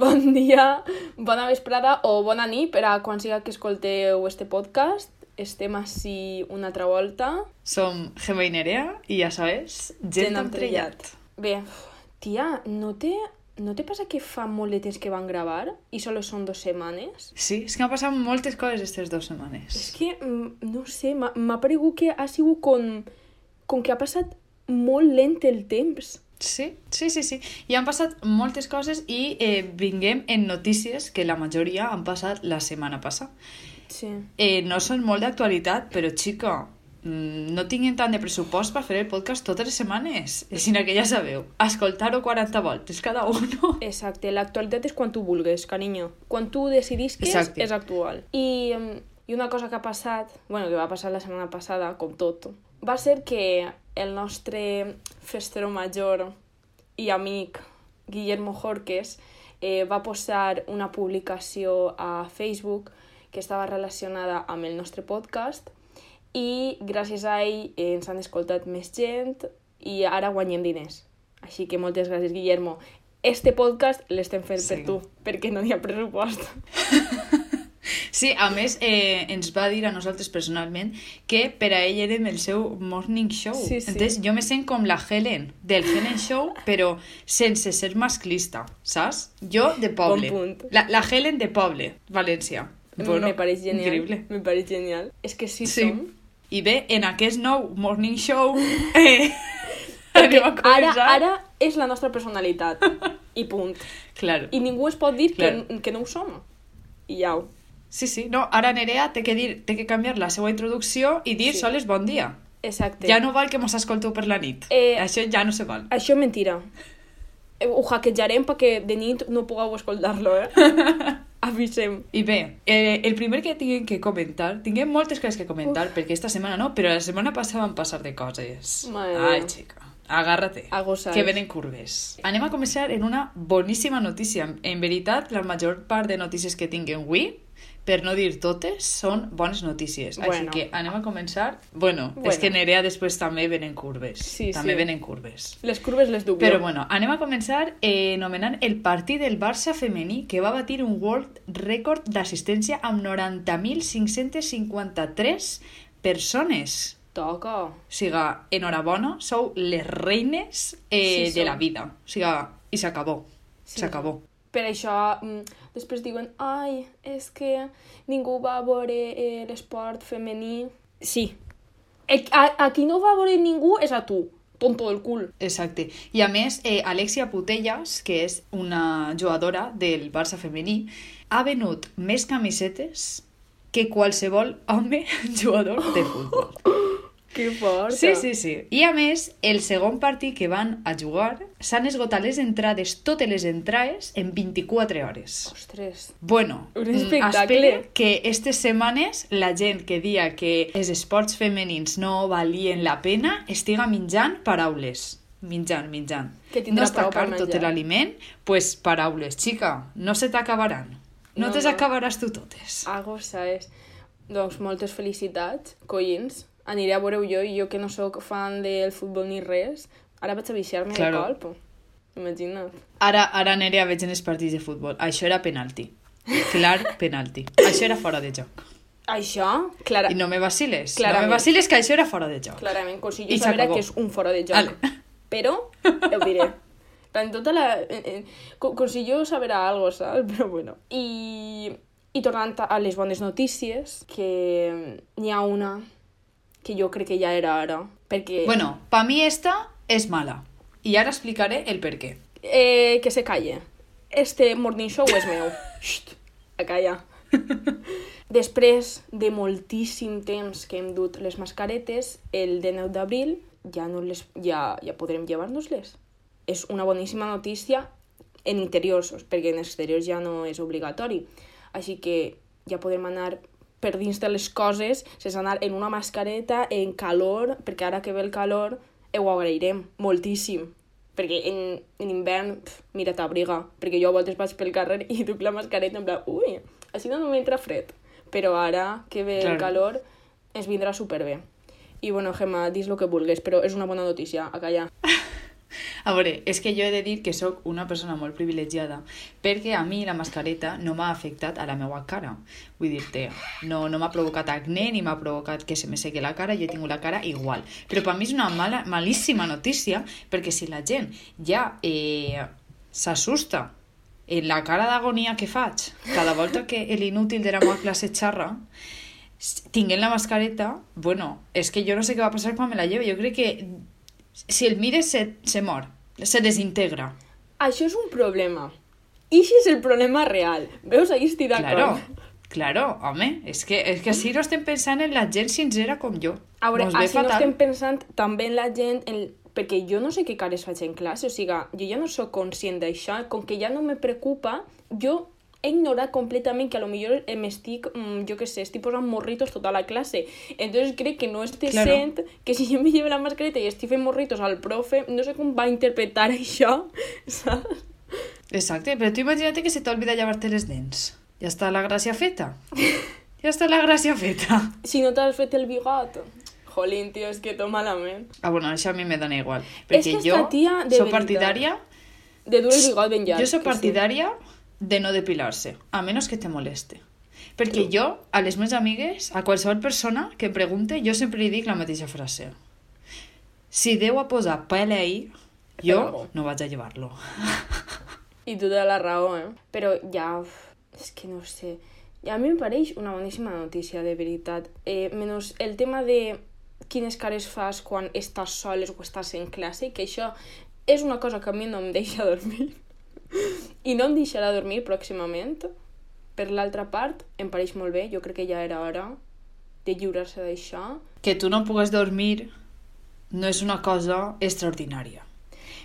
Bon dia, bona vesprada o bona nit per a quan siga que escolteu este podcast. Estem així una altra volta. Som Gemma i Nerea i ja sabes, gent amb trellat. Bé, tia, no te, no te passa que fa molt de temps que van gravar i solo són dues setmanes? Sí, és que han passat moltes coses aquestes dues setmanes. És que, mm, no sé, m'ha paregut que ha sigut com, com que ha passat molt lent el temps. Sí, sí, sí, sí. I han passat moltes coses i eh, vinguem en notícies que la majoria han passat la setmana passada. Sí. Eh, no són molt d'actualitat, però, xica, mm, no tinguin tant de pressupost per fer el podcast totes les setmanes. Sinó que ja sabeu, escoltar-ho 40 voltes cada uno. Exacte, l'actualitat és quan tu vulgues, carinyo. Quan tu decidisques Exacte. és actual. I, em, I una cosa que ha passat, bueno, que va passar la setmana passada, com tot, va ser que el nostre festero major i amic Guillermo Jorques eh, va posar una publicació a Facebook que estava relacionada amb el nostre podcast i gràcies a ell eh, ens han escoltat més gent i ara guanyem diners. Així que moltes gràcies, Guillermo. Este podcast l'estem fent Sí. per tu, perquè no hi ha pressupost. Sí, a més, eh, ens va dir a nosaltres personalment que per a ell érem el seu morning show. Sí, sí. Entonces, jo me sent com la Helen del Helen Show, però sense ser masclista, saps? Jo de poble. Bon punt. La, la Helen de poble, València. me pareix genial. Increïble. Me pareix genial. És que sí, Sí. som. I bé, en aquest nou morning show... Eh, Perquè ara, ara és la nostra personalitat. I punt. Claro. I ningú es pot dir Claro. que, que no ho som. I ja. Sí, sí, no, ara Nerea té que, dir, té que canviar la seva introducció i dir Sí. soles bon dia. Exacte. Ja no val que mos escolteu per la nit. Eh, Això ja no se val. Això mentira. Eh, Ho hackejarem perquè de nit no pugueu escoltar-lo, eh? Avisem. I bé, eh, el primer que tinguem que comentar, tinguem moltes coses que comentar, Uf. perquè esta setmana no, però la setmana passada van passar de coses. Madre Ai, xica, agárrate, Agosaos. que venen curves. Anem a començar en una boníssima notícia. En veritat, la major part de notícies que tinguem avui, per no dir totes, són bones notícies. Bueno. Així que anem a començar... Bueno, Bueno. és que Nerea després també venen curves. Sí, també sí. venen curves. Les curves les duc Però jo. bueno, anem a començar eh, anomenant el partit del Barça femení que va batir un world record d'assistència amb 90.553 persones. Toca. O sigui, enhorabona, sou les reines eh, Sí, de la vida. O sigui, i s'acabó. Sí. S'acabó. Per això, mm, després diuen, ai, és que ningú va veure eh, l'esport femení. Sí. A, a qui no va veure ningú és a tu, tonto del cul. Exacte. I a més, eh, Alexia Putellas, que és una jugadora del Barça femení, ha venut més camisetes que qualsevol home jugador de futbol. Que fort. Sí, sí, sí. I a més, el segon partit que van a jugar s'han esgotat les entrades, totes les entrades, en 24 hores. Ostres. Bueno, Un mm, espectacle. que aquestes setmanes la gent que dia que els esports femenins no valien la pena estiga menjant paraules. Menjant, menjant. Que tindrà no està car tot l'aliment, pues paraules. Xica, no se t'acabaran. No, No, te no. acabaràs tu totes. Algo saps. Doncs moltes felicitats, collins. Aniré a veure jo, i jo que no sóc fan del futbol ni res, ara vaig a viciar-me Claro. de colp. Imagina't. Ara, ara Nerea veig en els partits de futbol. Això era penalti. Clar penalti. Això era fora de joc. Això, clara, I no me vaciles. No Clarament. me vaciles que això era fora de joc. clarament, com si jo I sabera s'acabó. que és un fora de joc. Ale. Però, ho diré. En tota la... En, en, com, com si jo sabera algo, saps? Però bueno. I, I tornant a les bones notícies, que n'hi ha una que jo crec que ja era ara, perquè... Bueno, pa mi esta és mala. I ara explicaré el per què. Eh, que se calle. Este morning show és meu. Xt, a calla. Després de moltíssim temps que hem dut les mascaretes, el 19 d'abril ja, no les, ja, ja podrem llevar-nos-les. És una boníssima notícia en interiors, perquè en exteriors ja no és obligatori. Així que ja podem anar per dins de les coses sense anar en una mascareta, en calor, perquè ara que ve el calor ho agrairem moltíssim. Perquè en, en hivern, pf, mira, t'abriga. Perquè jo a voltes vaig pel carrer i duc la mascareta en plan, ui, així no m'entra fred. Però ara que ve el Claro. calor ens vindrà superbé. I bueno, Gemma, dis el que vulgues, però és una bona notícia, a callar. A veure, és que jo he de dir que sóc una persona molt privilegiada perquè a mi la mascareta no m'ha afectat a la meva cara. Vull dir-te, no, no m'ha provocat acné ni m'ha provocat que se me seque la cara, jo tingut la cara igual. Però per mi és una mala, malíssima notícia perquè si la gent ja eh, s'assusta en la cara d'agonia que faig cada volta que l'inútil de la meva classe xarra tinguent la mascareta, bueno, és que jo no sé què va passar quan me la lleve. Jo crec que si el mires se, se mor, se desintegra. Això és un problema. I si és el problema real. Veus, ahí estic Claro, d'acord. claro, home, és que, és que així no estem pensant en la gent sincera com jo. A veure, així no fatal. estem pensant també en la gent... En... Perquè jo no sé què cares faig en classe, o sigui, jo ja no sóc conscient d'això, com que ja no me preocupa, jo he ignorat completament que a lo millor em estic, mm, jo què sé, estic posant morritos tota la classe. Entonces crec que no és decent que si jo me llevo la mascareta i estic fent morritos al profe, no sé com va interpretar això, saps? Exacte, però tu imagina't que se t'ha oblidat llevar-te les dents. Ja està la gràcia feta. Ja està la gràcia feta. Si no t'has fet el bigot. Jolín, tio, és que to malament. Ah, bueno, això a mi me dona igual. És Perquè que jo tia, de soc partidària De dur el bigot ben llarg. Jo sóc que sí. De no depilar-se, a menys que te moleste. Perquè jo, a les meves amigues, a qualsevol persona que em pregunte, jo sempre li dic la mateixa frase. Si Déu ha posat pele ahí, jo no vaig a llevar-lo. I tu de la raó, eh? Però ja... És que no sé... A mi em pareix una boníssima notícia, de veritat. Eh, menys el tema de quines cares fas quan estàs soles o estàs en classe, que això és una cosa que a mi no em deixa dormir. I no em deixarà dormir pròximament. Per l'altra part, em pareix molt bé. Jo crec que ja era hora de lliurar-se d'això. Que tu no pugues dormir no és una cosa extraordinària.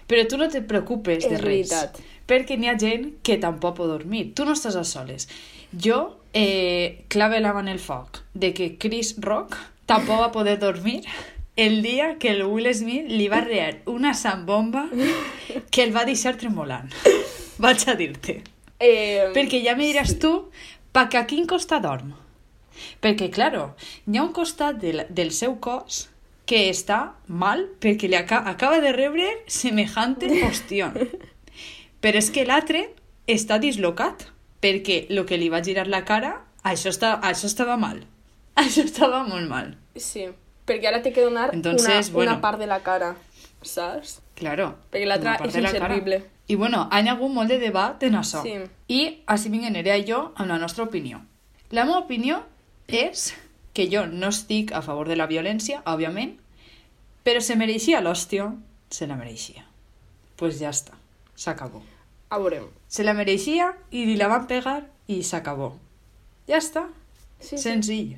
Però tu no te preocupes de És res. veritat. Perquè n'hi ha gent que tampoc pot dormir. Tu no estàs a soles. Jo eh, clave la mà en el foc de que Chris Rock tampoc va poder dormir el dia que el Will Smith li va rear una zambomba que el va deixar tremolant. Vaig a dir-te. Eh, Perquè ja me diràs tu, pa que a quin costat dorm? Perquè, claro, hi ha un costat del, del seu cos que està mal perquè li aca acaba de rebre semejante hostión. Però és que l'altre està dislocat perquè el que li va girar la cara, això, està, això estava mal. Això estava molt mal. Sí, perquè ara té que donar Entonces, una, bueno. una part de la cara, saps? Claro. Perquè l'altra és de la cara. I bueno, hi ha hagut molt de debat en això. Sí. I així vinc jo amb la nostra opinió. La meva opinió és que jo no estic a favor de la violència, òbviament, però se mereixia l'hòstia, se la mereixia. pues ja està, s'acabó. A veure, Se la mereixia i li la van pegar i s'acabó. Ja està, sí, sí.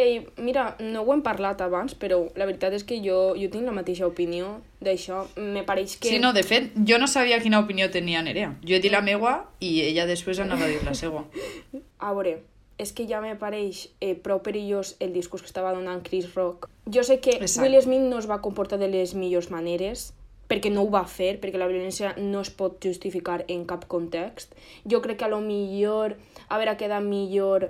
Ei, mira, no ho hem parlat abans, però la veritat és que jo, jo tinc la mateixa opinió d'això. Me pareix que... Sí, no, de fet, jo no sabia quina opinió tenia Nerea. Jo he dit la meua i ella després anava a dir la seva. A veure, és que ja me pareix eh, prou perillós el discurs que estava donant Chris Rock. Jo sé que Exacte. Will Smith no es va comportar de les millors maneres, perquè no ho va fer, perquè la violència no es pot justificar en cap context. Jo crec que a lo millor haurà quedat millor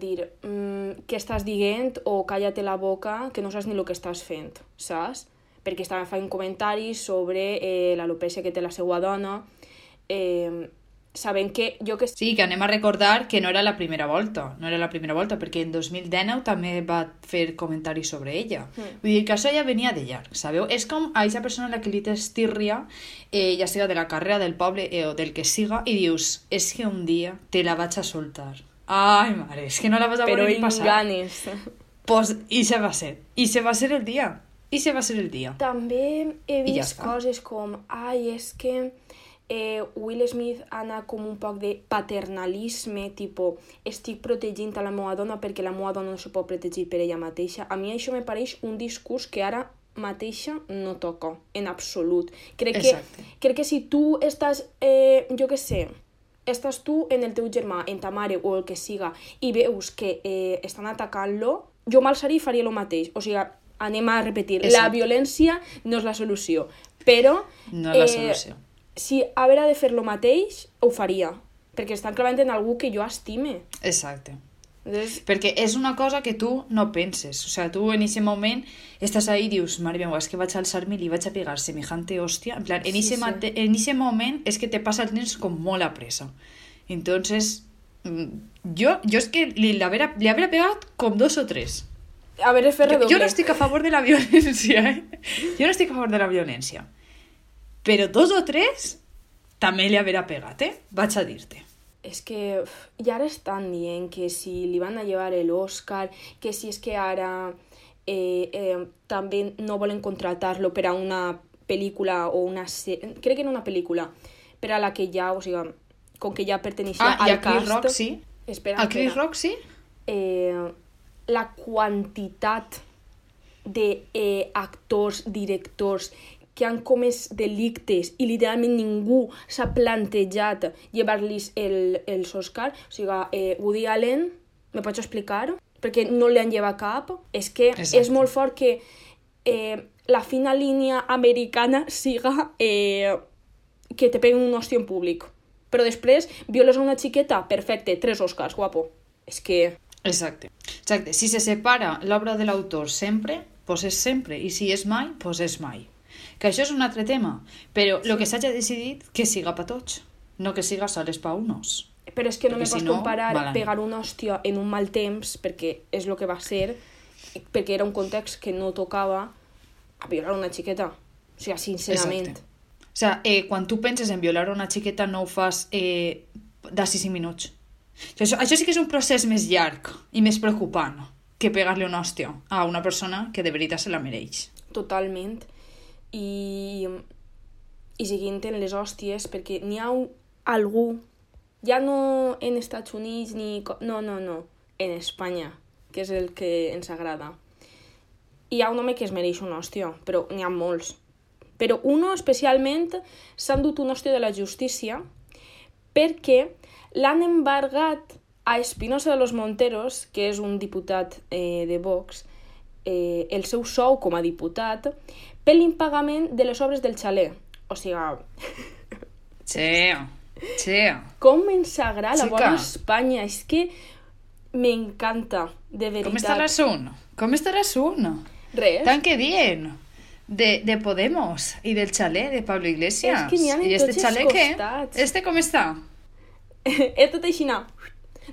dir mm, què estàs dient o calla't la boca que no saps ni el que estàs fent, saps? Perquè estava fent comentaris sobre eh, l'alopècia que té la seva dona, eh, sabent que jo que Sí, que anem a recordar que no era la primera volta, no era la primera volta, perquè en 2019 també va fer comentaris sobre ella. Mm. Vull dir que això ja venia de llarg, sabeu? És com a aquesta persona a la que li tens tírria, eh, ja siga de la carrera, del poble eh, o del que siga, i dius, és que un dia te la vaig a soltar. Ai, mare, és que no la vas a però veure ni passar. ganes. Pues, i se va ser. I se va ser el dia. I se va ser el dia. També he I ja vist està. coses com, ai, és que eh, Will Smith anà com un poc de paternalisme, tipo, estic protegint a la meva dona perquè la meva dona no se pot protegir per ella mateixa. A mi això me pareix un discurs que ara mateixa no toca, en absolut. Crec que, Exacte. crec que si tu estàs, eh, jo què sé, estàs tu en el teu germà, en ta mare o el que siga, i veus que eh, estan atacant-lo, jo m'alçaria i faria el mateix. O sigui, anem a repetir, la Exacte. violència no és la solució, però... No és la solució. Si haurà de fer lo mateix, ho faria, perquè estan clavant en algú que jo estime. Exacte. Entonces, Perquè és una cosa que tu no penses. O sea, tu en ese moment estàs ahí i dius, mare meva, és que vaig alçar-me i li vaig a pegar semejante hòstia. En plan, en, Sí, ese sí. mate- en ese moment és que te pasa el temps com molt a pressa. Entonces, mm, jo, jo és que li, l'haver- li haver pegat com dos o tres. a ver, fer Jo, redoble. jo no estic a favor de la violència, eh? Jo no estic a favor de la violència. Però dos o tres també li haver pegat, eh? Vaig a dir-te. És que uf, i ara estan dient que si li van a llevar l'Oscar, que si és que ara eh, eh, també no volen contratar-lo per a una pel·lícula o una sèrie, crec que era una pel·lícula, per a la que ja, o sigui, com que ja perteneixia Ah, i al a Chris cast... Rock sí? Espera, A Chris espera. Rock sí? eh, la quantitat de eh, actors, directors que han comès delictes i literalment ningú s'ha plantejat llevar-los el, els Oscar. O sigui, eh, Woody Allen, me pots explicar? Perquè no li han llevat cap. És que Exacte. és molt fort que eh, la fina línia americana siga eh, que te peguen un hòstia en públic. Però després, violes a una xiqueta, perfecte, tres Oscars, guapo. És que... Exacte. Exacte. Si se separa l'obra de l'autor sempre, pues és sempre. I si és mai, pues és mai. Que això és un altre tema. Però el que s'hagi decidit que siga per tots. No que siga soles pa unos. Però és que no Perquè me si pots no, comparar pegar una hòstia en un mal temps, perquè és el que va ser, perquè era un context que no tocava a violar una xiqueta. O sigui, sincerament. Exacte. O sea, eh, quan tu penses en violar una xiqueta no ho fas eh, d'ací 5 minuts. Sigui, això, això sí que és un procés més llarg i més preocupant que pegar-li una hòstia a una persona que de veritat se la mereix. Totalment. I, i seguint les hòsties, perquè n'hi ha un- algú, ja no en Estats Units ni... No, no, no, en Espanya, que és el que ens agrada. Hi ha un home que es mereix una hòstia, però n'hi ha molts. Però uno especialment s'ha endut una hòstia de la justícia perquè l'han embargat a Espinosa de los Monteros, que és un diputat eh, de Vox, eh, el seu sou com a diputat per l'impagament de les obres del xalet. O sigui, Sí, sí. com ens agrada la bona Espanya. És que m'encanta, de veritat. Com està l'assunt? Com està l'assunt? Res. Tant que dient de, de Podemos i del xalet de Pablo Iglesias. És que n'hi ha en I este tots els xalet què? costats. Este com està? és tot així, no.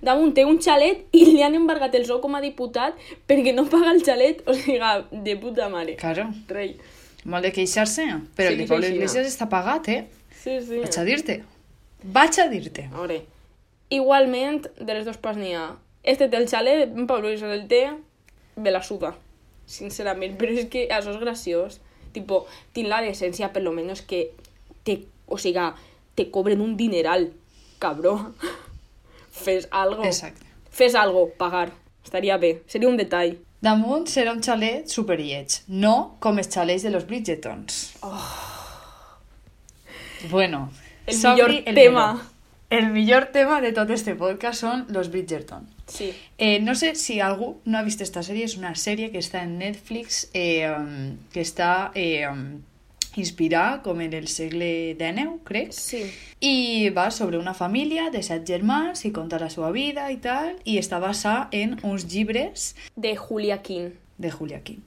Damunt té un xalet i li han embargat el sou com a diputat perquè no paga el xalet. O sigui, de puta mare. Claro, Rei. Molt de queixar-se, però el Sí, de Pablo Iglesias està pagat, eh? Sí, sí. Vaig a dir-te. Vaig a dir-te. A veure, igualment, de les dues parts n'hi ha. Este té el xalet, Pablo Iglesias el té, me la suda, sincerament. Però és que això és graciós. Tipo, tinc la decència, per lo menos, que te, o siga, te cobren un dineral, cabró. Fes algo. Exacte. Fes algo, pagar. Estaria bé. Seria un detall. Damunt serà un xalet superlleig, no com els xalets de los Bridgetons. Bueno, El millor el tema. meló. El millor tema de tot este podcast són los Bridgerton. Sí. Eh, no sé si algú no ha vist esta sèrie, és una sèrie que està en Netflix, eh, um, que està eh, inspirada com en el segle XIX, crec, Sí. i va sobre una família de set germans i conta la seva vida i tal, i està basada en uns llibres De Julia King. de Julia King.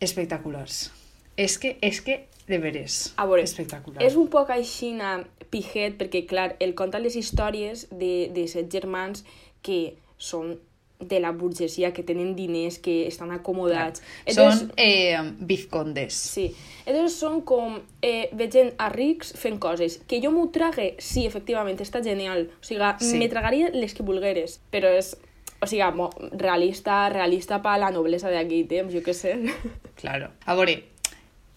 Espectaculars. És que, és que, de veres, A veure, espectacular. És un poc aixina pijet, perquè, clar, el conta les històries de, de set germans que són de la burgesia, que tenen diners, que estan acomodats. Són eh, vizcondes. Sí. Entonces són com eh, veient a rics fent coses. Que jo m'ho trague, sí, efectivament, està genial. O sigui, Sí. me tragaria les que vulgueres, però és, o sigui, realista, realista per la noblesa d'aquell temps, jo què sé. Claro. A veure,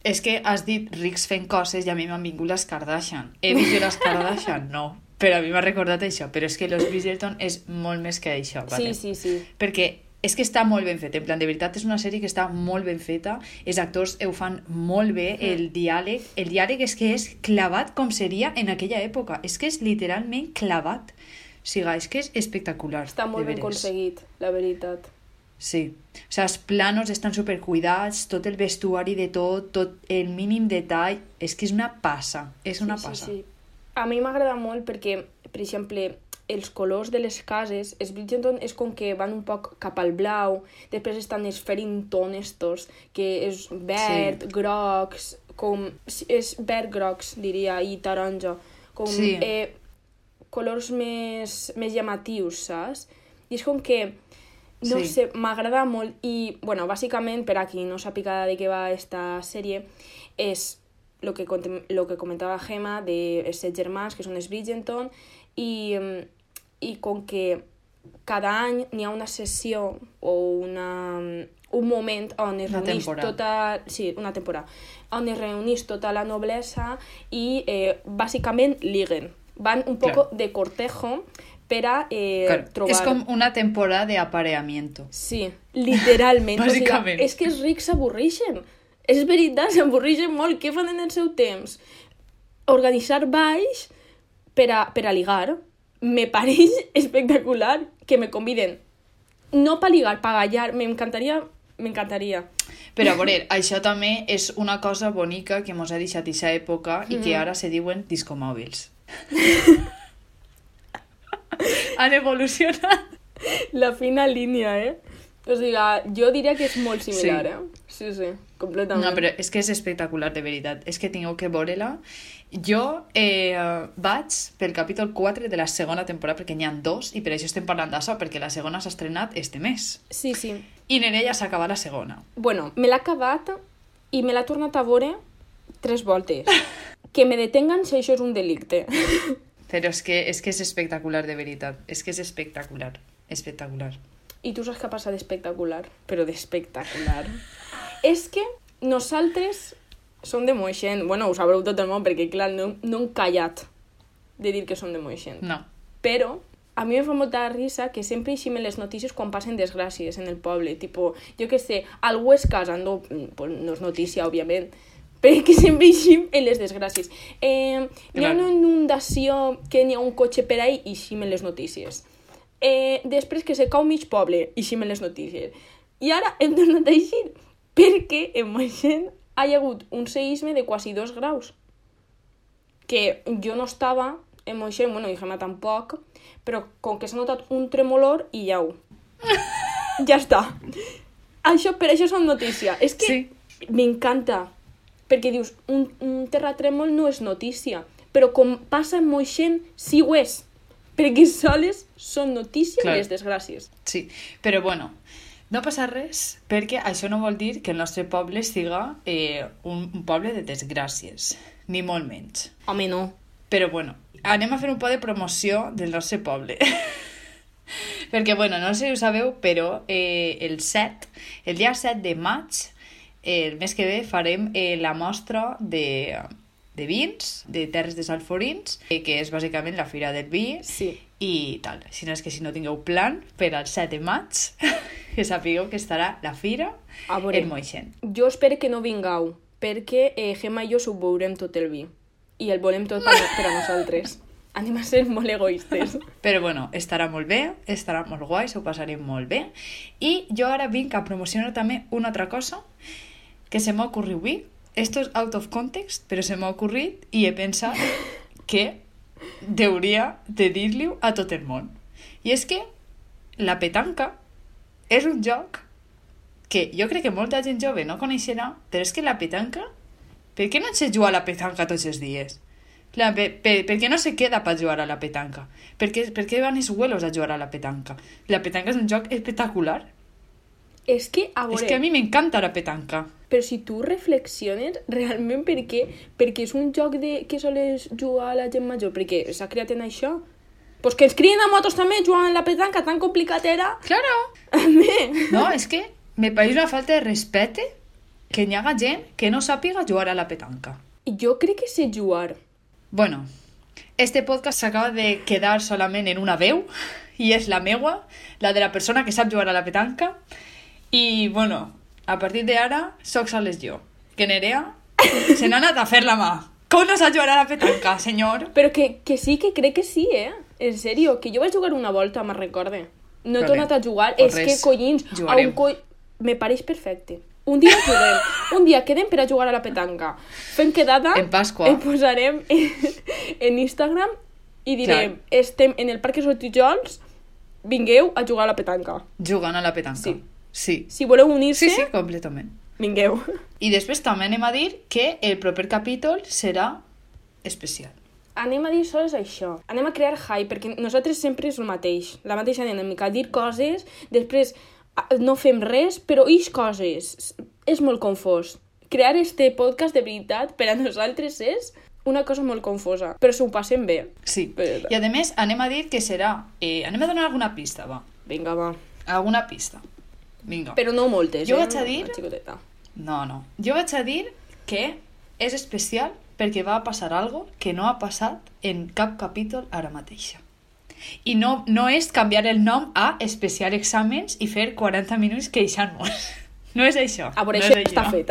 és que has dit rics fent coses i a mi m'han vingut les Kardashian. He vist les Kardashian? No. Però a mi m'ha recordat això. Però és que los Bridgerton és molt més que això. Vale? Sí, sí, sí. Perquè és que està molt ben fet, en plan, de veritat és una sèrie que està molt ben feta, els actors ho fan molt bé, Mm. el diàleg, el diàleg és que és clavat com seria en aquella època, és que és literalment clavat, o sigui, és que és espectacular. Està molt ben aconseguit, la veritat. Sí. O sigui, els planos estan supercuidats, tot el vestuari de tot, tot el mínim detall, és que és una passa, és una sí, passa. Sí, sí. A mi m'agrada molt perquè, per exemple, els colors de les cases, els Bridgerton és com que van un poc cap al blau, després estan els Farrington estos, que és verd, sí. grocs, com... és verd-grocs, diria, i taronja. Com Sí. eh, colors més, més llamatius, saps? I és com que, no Sí. sé, m'agrada molt i, bueno, bàsicament, per a qui no sàpiga de què va esta sèrie, és lo que, lo que comentava Gemma de els set germans, que són els Bridgerton, i, mm, i com que cada any n'hi ha una sessió o una, un moment on es Una reuneix temporada. tota... Sí, una temporada. On es reuneix tota la noblesa i eh, bàsicament liguen. Van un poco Claro. de cortejo per a eh, Claro, trobar... Es como una temporada de apareamiento. Sí, literalment. Bàsicament. O sigui, és que els rics s'avorreixen. És veritat, s'avorreixen molt. Què fan en el seu temps? Organitzar balls per a, per a ligar. Me pareix espectacular que me conviden. No per ligar, per gallar. M'encantaria... M'encantaria. Però a veure, això també és una cosa bonica que mos ha deixat aquesta època i que Mhm. ara se diuen discomòbils. Han evolucionat. La fina línia, eh? O sigui, jo diria que és molt similar, Sí. eh? Sí, sí, completament. No, però és que és espectacular, de veritat. És que tingueu que veure-la. Jo eh, vaig pel capítol 4 de la segona temporada, perquè n'hi ha dos, i per això estem parlant d'això, perquè la segona s'ha estrenat este mes. Sí, sí. I Nereia s'ha acabat la segona. Bueno, me l'ha acabat i me l'ha tornat a veure tres voltes. que me detengan si això és un delicte. Però és que, és que és espectacular, de veritat. És que és espectacular. Espectacular. I tu saps què passa d'espectacular, però d'espectacular. és que nosaltres som de Moixent. Bueno, ho sabreu tot el món, perquè, clar, no, no hem callat de dir que som de Moixent. No. Però a mi em fa molta risa que sempre eiximen les notícies quan passen desgràcies en el poble. Tipo, jo que sé, algú es casa, no, pues, no és notícia, òbviament, però que sempre eixim en les desgràcies. Eh, hi ha una inundació que n'hi ha un cotxe per ahí, eiximen les notícies. Eh, després que se cau mig poble, eiximen les notícies. I ara hem tornat a eixir perquè en Moixent hi ha hagut un seisme de quasi dos graus que jo no estava en Moixent, bueno, i Gemma tampoc, però com que s'ha notat un tremolor i jau. ja està. Això, per això són notícia. És que Sí. m'encanta, perquè dius, un, un terratrèmol no és notícia, però com passa en Moixent, sí ho és, perquè soles són notícia Clar. les desgràcies. Sí, però bueno, no passa res perquè això no vol dir que el nostre poble siga eh, un, un poble de desgràcies, ni molt menys. Home, no. Però bueno, anem a fer un poc de promoció del nostre poble. perquè, bueno, no sé si ho sabeu, però eh, el 7, el dia 7 de maig, eh, el mes que ve, farem eh, la mostra de, de vins, de Terres de Salforins, eh, que és bàsicament la Fira del Vi, Sí. i tal. Si no és que si no tingueu plan per al 7 de maig, que sapigueu que estarà la fira A veure, en Moixent. jo espero que no vingueu, perquè eh, Gemma i jo s'ho veurem tot el vi. I el volem tot per, per a nosaltres. Anem a ser molt egoistes. Però bueno, estarà molt bé, estarà molt guai, s'ho passarem molt bé. I jo ara vinc a promocionar també una altra cosa que se m'ha ocorrit avui. Esto es out of context, però se m'ha ocorrit i he pensat que deuria de dir-li a tot el món. I és que la petanca és un joc que jo crec que molta gent jove no coneixerà, però és que la petanca... Per què no se juga a la petanca tots els dies? Clar, per, per, per què no se queda per jugar a la petanca? Per què, per què van els abuelos a jugar a la petanca? La petanca és un joc espectacular. És que, a És veure, que a mi m'encanta la petanca. Però si tu reflexiones realment per què, perquè és un joc de, que soles jugar a la gent major, perquè s'ha creat en això. Pues que ens crien a motos també jugant a la petanca, tan complicat era. Claro. No, és que me pareix una falta de respecte que hi haga gent que no sàpiga jugar a la petanca. Jo crec que sé jugar. Bueno, este podcast s'acaba de quedar solament en una veu i és la meua, la de la persona que sap jugar a la petanca i, bueno, a partir d'ara soc sols jo, que Nerea se n'ha anat a fer la mà. Com no sap jugar a la petanca, senyor? Però que, que sí, que crec que sí, eh? En sèrio, que jo vaig jugar una volta, me'n recorde. No he Vale. tornat a jugar. Pues és res, que, collins, a jugarem. un coll... Me pareix perfecte. Un dia juguem, un dia quedem per a jugar a la petanca. Fem quedada... En Pasqua. I posarem en, en Instagram i direm, estem en el Parc Sotijols, vingueu a jugar a la petanca. Jugant a la petanca. Sí. Sí. Si voleu unir-se, Sí, sí, completament. vingueu. I després també anem a dir que el proper capítol serà especial. Anem a dir sols això. Anem a crear hype, perquè nosaltres sempre és el mateix. La mateixa dinàmica. Dir coses, després ah, no fem res, però ix coses. És molt confós. Crear este podcast de veritat per a nosaltres és una cosa molt confosa, però s'ho passem bé. Sí. Però- I a més anem a dir que serà... Eh, anem a donar alguna pista, va. Vinga, va. Alguna pista. Vinga. Però no moltes, Jo eh? vaig a dir-. No, no. Jo vaig a dir que és especial perquè va passar algo que no ha passat en cap capítol ara mateixa. I no, no és canviar el nom a especial exàmens i fer 40 minuts queixant-nos. No és això. A veure, no això és està fet.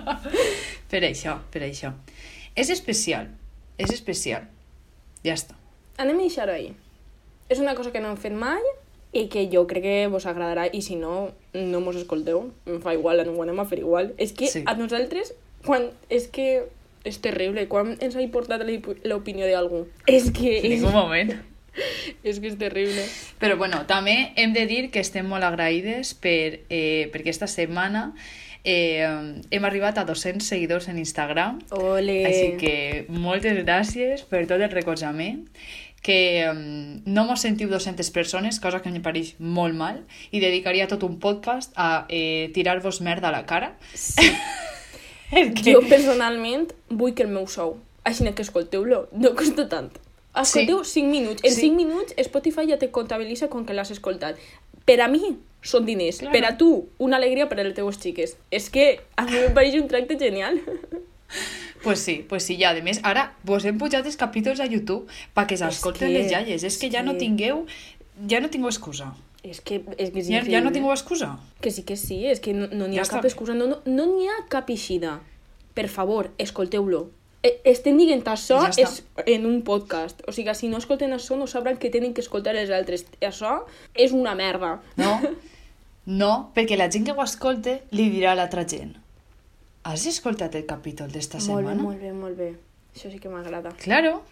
Per això, per això. És especial. És especial. Ja està. Anem a deixar-ho ahí. És una cosa que no hem fet mai i que jo crec que vos agradarà i si no, no mos escolteu. Em fa igual, ho anem a fer igual. És que Sí. a nosaltres, quan... És que és terrible. Quan ens ha importat l'op- l'opinió d'algú? És que... En ningú moment. és que és terrible. Però bueno, també hem de dir que estem molt agraïdes per, eh, perquè esta setmana eh, hem arribat a 200 seguidors en Instagram. Ole. Així que moltes gràcies per tot el recolzament que um, no mos sentiu 200 persones, cosa que em pareix molt mal, i dedicaria tot un podcast a eh, tirar-vos merda a la cara. Sí. que... Jo personalment vull que el meu sou. Així que escolteu-lo. No costa tant. Escolteu Sí. 5 minuts. En Sí. 5 minuts Spotify ja te comptabilitza com que l'has escoltat. Per a mi són diners. Claro. Per a tu, una alegria per a les teves xiques. És que a mi em pareix un tracte genial. Pues sí, pues sí, ja, a més, ara vos hem pujat els capítols a YouTube perquè s'escolten que- les iaies. És que ja no tingueu... Ja no tingueu excusa. És que és, que és Ja, ja no tingueu excusa. Que sí que sí, és que no n'hi no ha Ja cap està. excusa, no n'hi no, no ha cap eixida. Per favor, escolteu-lo. E- Estem dient això Ja és en un podcast. O sigui, si no escolten això, no sabran que tenen que escoltar els altres. Això és una merda. No, no, perquè la gent que ho escolte li dirà a l'altra gent Has escoltat el capítol d'esta Molt bé, setmana? molt bé, molt bé. Això sí que m'agrada. Claro.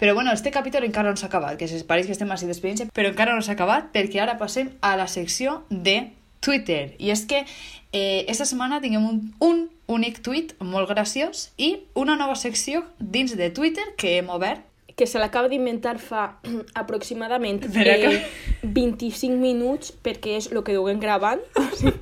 Però bueno, este capítol encara no s'ha acabat, que es pareix que estem així d'experiència, però encara no s'ha acabat perquè ara passem a la secció de Twitter. I és que eh, esta setmana tinguem un, un únic tuit molt graciós i una nova secció dins de Twitter que hem obert. Que se l'acaba d'inventar fa aproximadament Espera que- eh, 25 minuts perquè és el que duguem gravant. O sigui,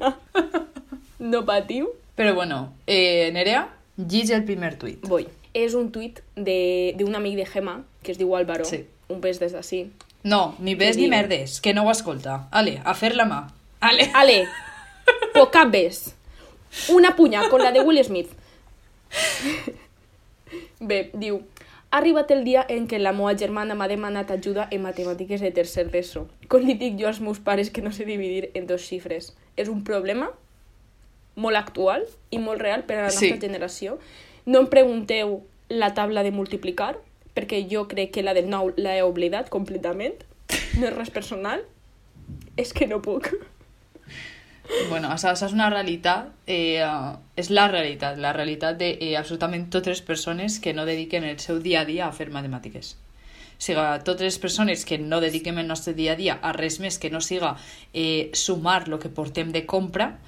no patiu. Però bueno, eh, Nerea, llig el primer tuit. Voy. És un tuit de- d'un amic de Gemma, que es diu Álvaro. Sí. Un pes des d'ací. No, ni ves ni diu? merdes, que no ho escolta. Ale, a fer la mà. Ale. Ale, poca ves. Una punya con la de Will Smith. Bé, diu... Ha arribat el dia en què la meva germana m'ha demanat ajuda en matemàtiques de tercer d'ESO. Com li dic jo als meus pares que no sé dividir en dos xifres? És un problema molt actual i molt real per a la nostra Sí. generació. No em pregunteu la taula de multiplicar, perquè jo crec que la del 9 l'he oblidat completament. No és res personal. És que no puc. Bueno, això, això és una realitat, eh, és la realitat, la realitat de eh, absolutament totes les persones que no dediquen el seu dia a dia a fer matemàtiques. O sigui, totes les persones que no dediquem el nostre dia a dia a res més que no siga eh, sumar el que portem de compra,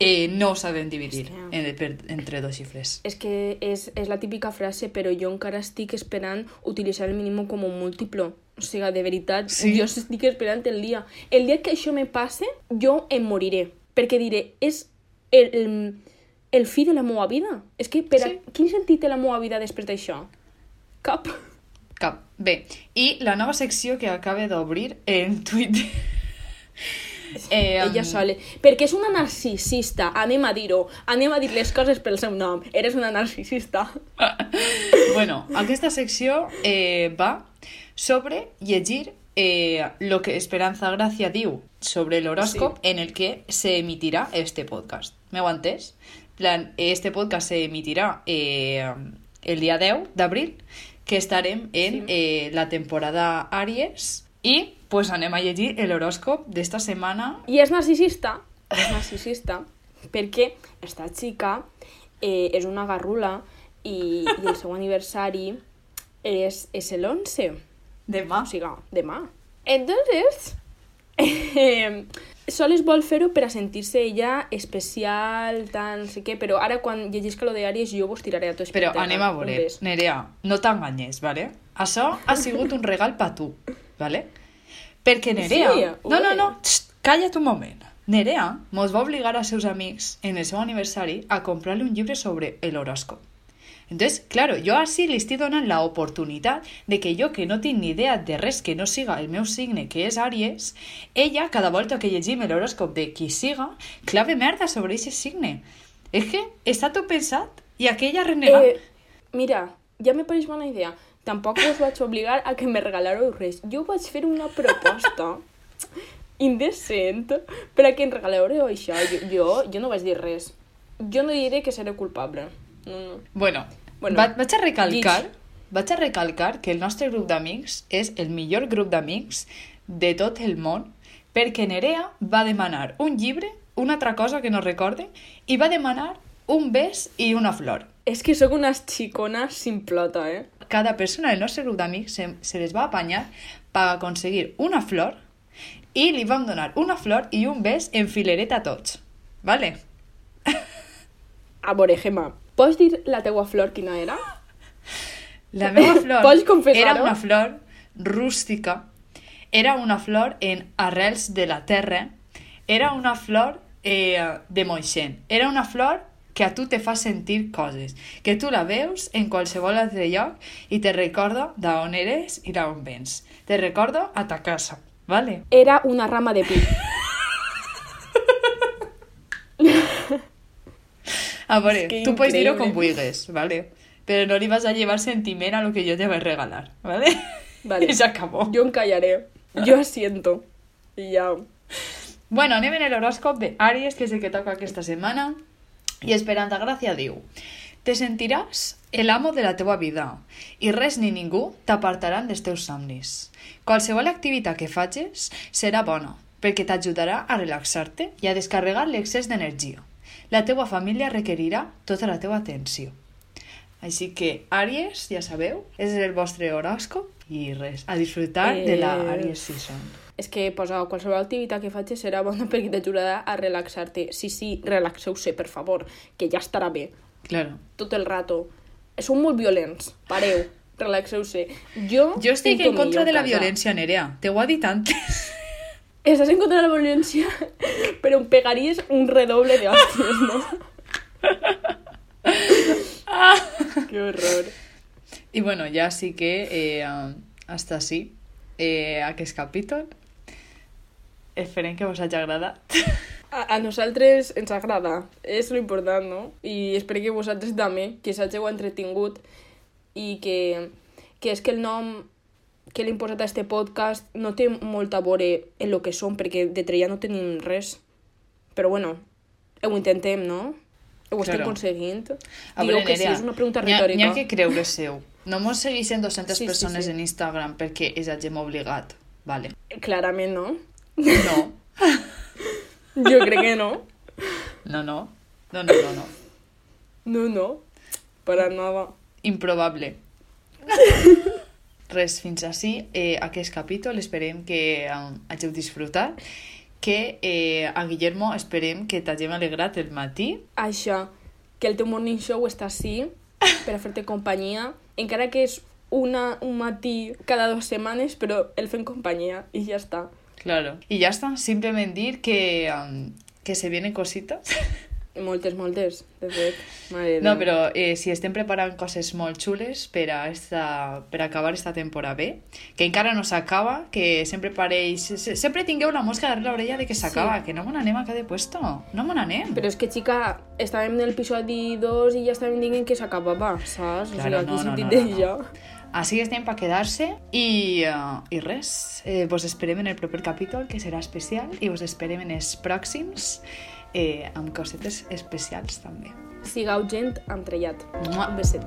eh, no saben dividir Hòstia. entre dos xifres. És que és, és la típica frase, però jo encara estic esperant utilitzar el mínim com un múltiplo. O sigui, de veritat, Sí. jo estic esperant el dia. El dia que això me passe, jo em moriré. Perquè diré, és el, el, el fi de la meva vida. És que, per a, Sí. quin sentit té la meva vida després d'això? Cap. Cap. Bé, i la nova secció que acaba d'obrir en Twitter... eh, Ella sola. Perquè és una narcisista, anem a dir-ho. Anem a dir les coses pel seu nom. Eres una narcisista. bueno, aquesta secció eh, va sobre llegir eh, lo que Esperanza Gracia diu sobre l'horòscop Sí. en el que se emitirà este podcast. M'heu entès? plan, este podcast se emitirà eh, el dia 10 d'abril, que estarem en Sí. eh, la temporada Aries i pues, anem a llegir l'horòscop d'esta setmana. I és narcisista, és narcisista, perquè esta xica eh, és una garrula i, i el seu aniversari es, es el 11. Demà. O sigui, demà. Entonces, eh, sol es vol fer-ho per a sentir-se ella especial, tant, no sé què, però ara quan llegisca lo de Aries jo vos tiraré a tots Però anem a veure. Nerea, no t'enganyes, vale? Això ha sigut un regal per tu, vale? Perquè Nerea... Sí, no, no, no, txt, calla't un moment. Nerea mos va obligar als seus amics en el seu aniversari a comprar-li un llibre sobre el horòscop. Entonces, claro, jo així li estic donant la oportunitat de que jo, que no tinc ni idea de res que no siga el meu signe, que és Àries, ella, cada volta que llegim l'horòscop de qui siga, clave merda sobre aquest signe. És que està tot pensat i aquella renega... Eh, mira, ja me pareix bona idea. Tampoc us vaig obligar a que me regalareu res. Jo vaig fer una proposta indecent per a que em regalareu això. Jo, jo, jo no vaig dir res. Jo no diré que seré culpable. No, no. Bueno, Bueno, va, vaig a recalcar, guix. vaig a recalcar que el nostre grup d'amics és el millor grup d'amics de tot el món perquè Nerea va demanar un llibre, una altra cosa que no recorde, i va demanar un bes i una flor. És que sóc una xicona simplota, eh? Cada persona del nostre grup d'amics se, se les va apanyar per aconseguir una flor i li vam donar una flor i un bes en filereta a tots. Vale? A veure, Gemma, pots dir la teua flor quina era? La meva flor Pots era una flor rústica, era una flor en arrels de la terra, era una flor eh, de moixent, era una flor que a tu te fa sentir coses, que tu la veus en qualsevol altre lloc i te recorda d'on eres i d'on vens. Te recordo a ta casa, vale? Era una rama de pi. A veure, És que tu pots dir-ho com vulguis, vale? Però no li vas a llevar sentiment a lo que jo te vaig regalar, vale? Vale. I s'acabó. Jo em callaré. Jo asiento. I ja... Bueno, anem en l'horòscop de Àries, que és el que toca aquesta setmana. I Esperanza Gràcia diu Te sentiràs el amo de la teua vida i res ni ningú t'apartaran dels teus somnis. Qualsevol activitat que facis serà bona, perquè t'ajudarà a relaxar-te i a descarregar l'excés d'energia. La teua família requerirà tota la teua atenció. Així que, Àries, ja sabeu, és el vostre horòscop i res, a disfrutar de la Eh, Àries Season. És que posa qualsevol activitat que facis serà bona perquè t'ajudarà a relaxar-te. Sí, sí, relaxeu-se, per favor, que ja estarà bé. Claro. Tot el rato. Són molt violents. Pareu. Relaxeu-se. Jo... Jo estic en contra de la casa. violència, Nerea. T'ho ha dit antes. Estàs en contra de la violència, però em pegaries un redoble de hòsties, no? que horror. I bueno, ja sí que eh, um, hasta així eh, aquest capítol. Esperem que us hagi agradat. A, a nosaltres ens agrada, és lo important, no? I espero que vosaltres també, que s'hàgiu entretingut i que, que és que el nom que l'hem posat a este podcast no té molt a veure en lo que som, perquè de treia no tenim res. Però bueno, ho intentem, no? Ho estem Claro. aconseguint. A Diu veure, que sí, és una pregunta ha- retòrica. N'hi ha que creure seu. No mos segueixen 200 Sí, sí, persones sí. en Instagram perquè els hagin obligat. Vale. Clarament no. No. Jo crec que no. No, no. No, no, no, no. No, no. Para nada. Improbable. Res, fins així eh, aquest capítol. Esperem que um, hàgiu disfrutat. Que eh, a Guillermo esperem que t'hagin alegrat el matí. Això, que el teu morning show està així per a fer-te companyia, encara que és una, un matí cada dues setmanes, però el fem companyia i ja està. Claro. Y ya está, simplemente dir que, um, que se vienen cositas. Moltes, moltes, de fet. Mare No, però eh, si estem preparant coses molt xules per a, esta, per acabar esta temporada bé, que encara no s'acaba, que sempre pareix... se- Sempre tingueu la mosca darrere l'orella de que s'acaba, Sí. que no me n'anem a cada puesto, no me n'anem. Però és que, xica, estàvem en l'episodi 2 i ja estàvem dient que s'acabava, saps? Claro, o sigui, aquí no, no, sentit no, no, no. Així que estem per quedar-se i, uh, i res, eh, vos esperem en el proper capítol, que serà especial, i vos esperem en els pròxims eh, amb cosetes especials també. Sigau gent amb trellat. Mua. Un beset.